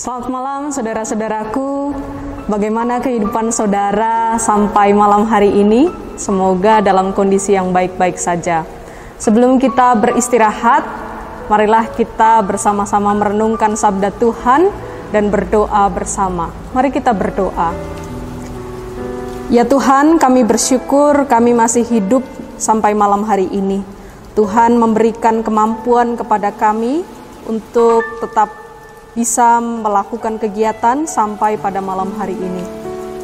Selamat malam saudara-saudaraku. Bagaimana kehidupan saudara sampai malam hari ini? Semoga dalam kondisi yang baik-baik saja. Sebelum kita beristirahat, marilah kita bersama-sama merenungkan sabda Tuhan dan berdoa bersama. Mari kita berdoa. Ya Tuhan, kami bersyukur kami masih hidup sampai malam hari ini. Tuhan memberikan kemampuan kepada kami untuk tetap bisa melakukan kegiatan sampai pada malam hari ini.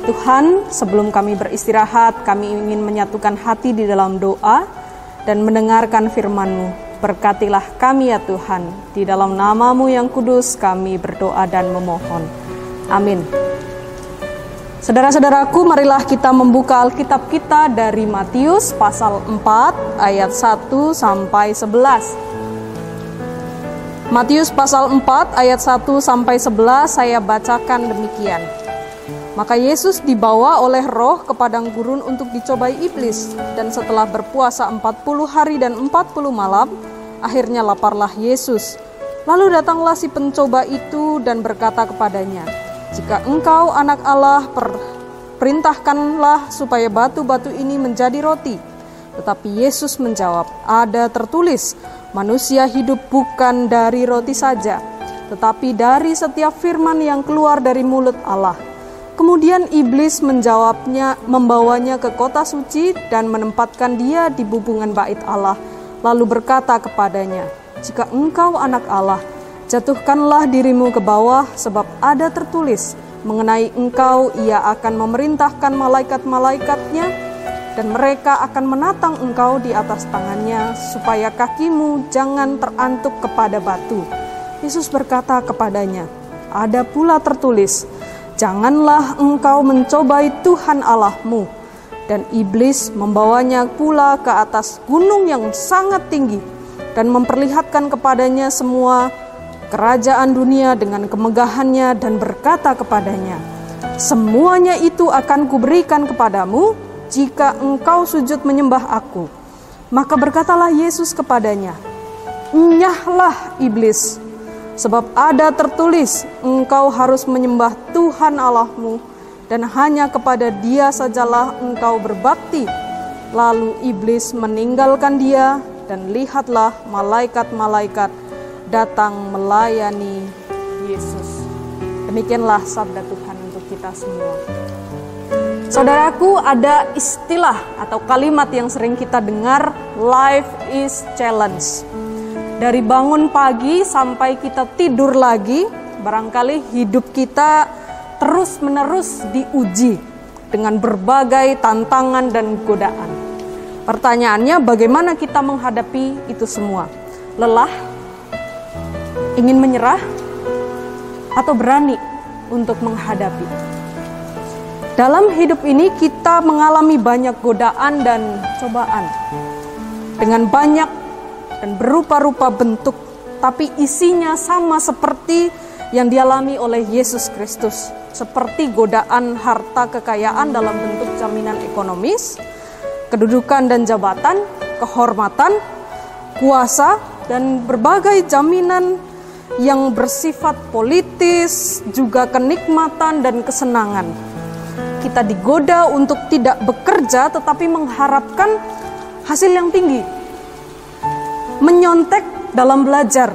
Tuhan, sebelum kami beristirahat, kami ingin menyatukan hati di dalam doa dan mendengarkan firman-Mu. Berkatilah kami ya Tuhan, di dalam namamu yang kudus kami berdoa dan memohon. Amin. Saudara-saudaraku, marilah kita membuka Alkitab kita dari Matius pasal 4 ayat 1 sampai 11. Matius pasal 4 ayat 1 sampai 11 saya bacakan demikian. Maka Yesus dibawa oleh roh ke padang gurun untuk dicobai iblis dan setelah berpuasa 40 hari dan 40 malam akhirnya laparlah Yesus. Lalu datanglah si pencoba itu dan berkata kepadanya, jika engkau anak Allah, per, perintahkanlah supaya batu-batu ini menjadi roti. Tetapi Yesus menjawab, ada tertulis, manusia hidup bukan dari roti saja, tetapi dari setiap firman yang keluar dari mulut Allah. Kemudian iblis menjawabnya, membawanya ke kota suci dan menempatkan dia di bubungan bait Allah, lalu berkata kepadanya, "Jika engkau anak Allah, Jatuhkanlah dirimu ke bawah, sebab ada tertulis mengenai engkau, ia akan memerintahkan malaikat-malaikatnya, dan mereka akan menatang engkau di atas tangannya, supaya kakimu jangan terantuk kepada batu. Yesus berkata kepadanya, "Ada pula tertulis, Janganlah engkau mencobai Tuhan Allahmu." Dan iblis membawanya pula ke atas gunung yang sangat tinggi dan memperlihatkan kepadanya semua kerajaan dunia dengan kemegahannya dan berkata kepadanya, Semuanya itu akan kuberikan kepadamu jika engkau sujud menyembah aku. Maka berkatalah Yesus kepadanya, Nyahlah iblis, sebab ada tertulis, engkau harus menyembah Tuhan Allahmu, dan hanya kepada dia sajalah engkau berbakti. Lalu iblis meninggalkan dia, dan lihatlah malaikat-malaikat datang melayani Yesus. Demikianlah sabda Tuhan untuk kita semua. Saudaraku, ada istilah atau kalimat yang sering kita dengar, life is challenge. Dari bangun pagi sampai kita tidur lagi, barangkali hidup kita terus-menerus diuji dengan berbagai tantangan dan godaan. Pertanyaannya, bagaimana kita menghadapi itu semua? Lelah, ingin menyerah atau berani untuk menghadapi. Dalam hidup ini kita mengalami banyak godaan dan cobaan dengan banyak dan berupa-rupa bentuk, tapi isinya sama seperti yang dialami oleh Yesus Kristus, seperti godaan harta kekayaan dalam bentuk jaminan ekonomis, kedudukan dan jabatan, kehormatan, kuasa, dan berbagai jaminan yang bersifat politis, juga kenikmatan dan kesenangan. Kita digoda untuk tidak bekerja tetapi mengharapkan hasil yang tinggi. Menyontek dalam belajar,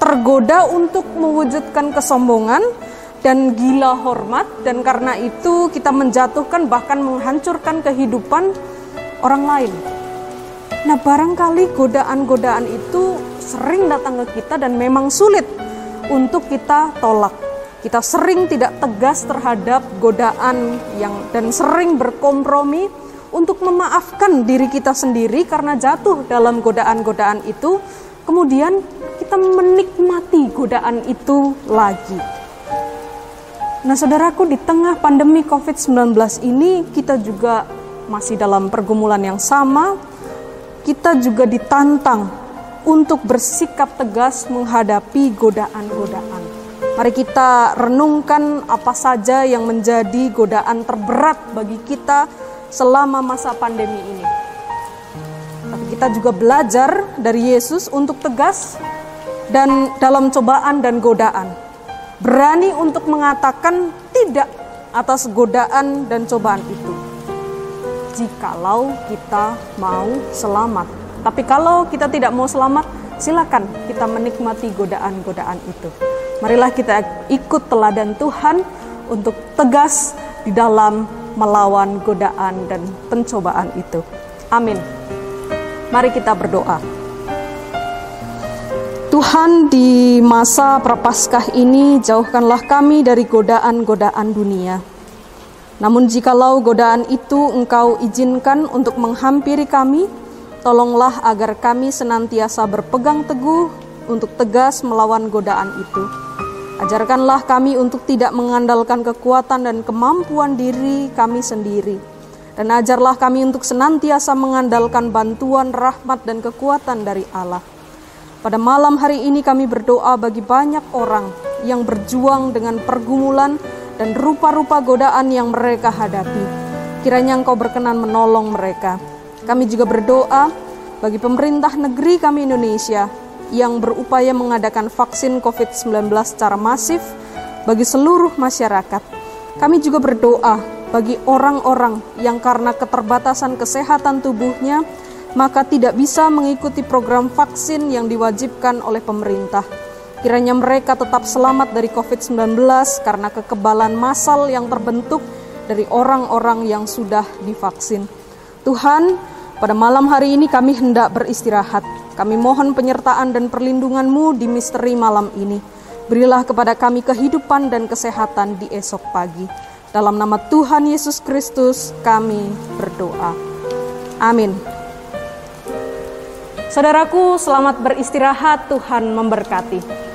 tergoda untuk mewujudkan kesombongan dan gila hormat dan karena itu kita menjatuhkan bahkan menghancurkan kehidupan orang lain. Nah, barangkali godaan-godaan itu sering datang ke kita dan memang sulit untuk kita tolak. Kita sering tidak tegas terhadap godaan yang dan sering berkompromi untuk memaafkan diri kita sendiri karena jatuh dalam godaan-godaan itu. Kemudian kita menikmati godaan itu lagi. Nah, saudaraku, di tengah pandemi COVID-19 ini, kita juga masih dalam pergumulan yang sama. Kita juga ditantang untuk bersikap tegas menghadapi godaan-godaan. Mari kita renungkan apa saja yang menjadi godaan terberat bagi kita selama masa pandemi ini. Tapi kita juga belajar dari Yesus untuk tegas dan dalam cobaan dan godaan. berani untuk mengatakan tidak atas godaan dan cobaan itu. Jikalau kita mau selamat. Tapi kalau kita tidak mau selamat, silakan kita menikmati godaan-godaan itu. Marilah kita ikut teladan Tuhan untuk tegas di dalam melawan godaan dan pencobaan itu. Amin. Mari kita berdoa. Tuhan di masa prapaskah ini jauhkanlah kami dari godaan-godaan dunia. Namun jikalau godaan itu engkau izinkan untuk menghampiri kami, tolonglah agar kami senantiasa berpegang teguh untuk tegas melawan godaan itu. Ajarkanlah kami untuk tidak mengandalkan kekuatan dan kemampuan diri kami sendiri. Dan ajarlah kami untuk senantiasa mengandalkan bantuan, rahmat, dan kekuatan dari Allah. Pada malam hari ini kami berdoa bagi banyak orang yang berjuang dengan pergumulan dan rupa-rupa godaan yang mereka hadapi. Kiranya Engkau berkenan menolong mereka. Kami juga berdoa bagi pemerintah negeri kami Indonesia yang berupaya mengadakan vaksin COVID-19 secara masif bagi seluruh masyarakat. Kami juga berdoa bagi orang-orang yang karena keterbatasan kesehatan tubuhnya maka tidak bisa mengikuti program vaksin yang diwajibkan oleh pemerintah. Kiranya mereka tetap selamat dari COVID-19 karena kekebalan massal yang terbentuk dari orang-orang yang sudah divaksin. Tuhan, pada malam hari ini kami hendak beristirahat. Kami mohon penyertaan dan perlindungan-Mu di misteri malam ini. Berilah kepada kami kehidupan dan kesehatan di esok pagi. Dalam nama Tuhan Yesus Kristus kami berdoa. Amin. Saudaraku, selamat beristirahat. Tuhan memberkati.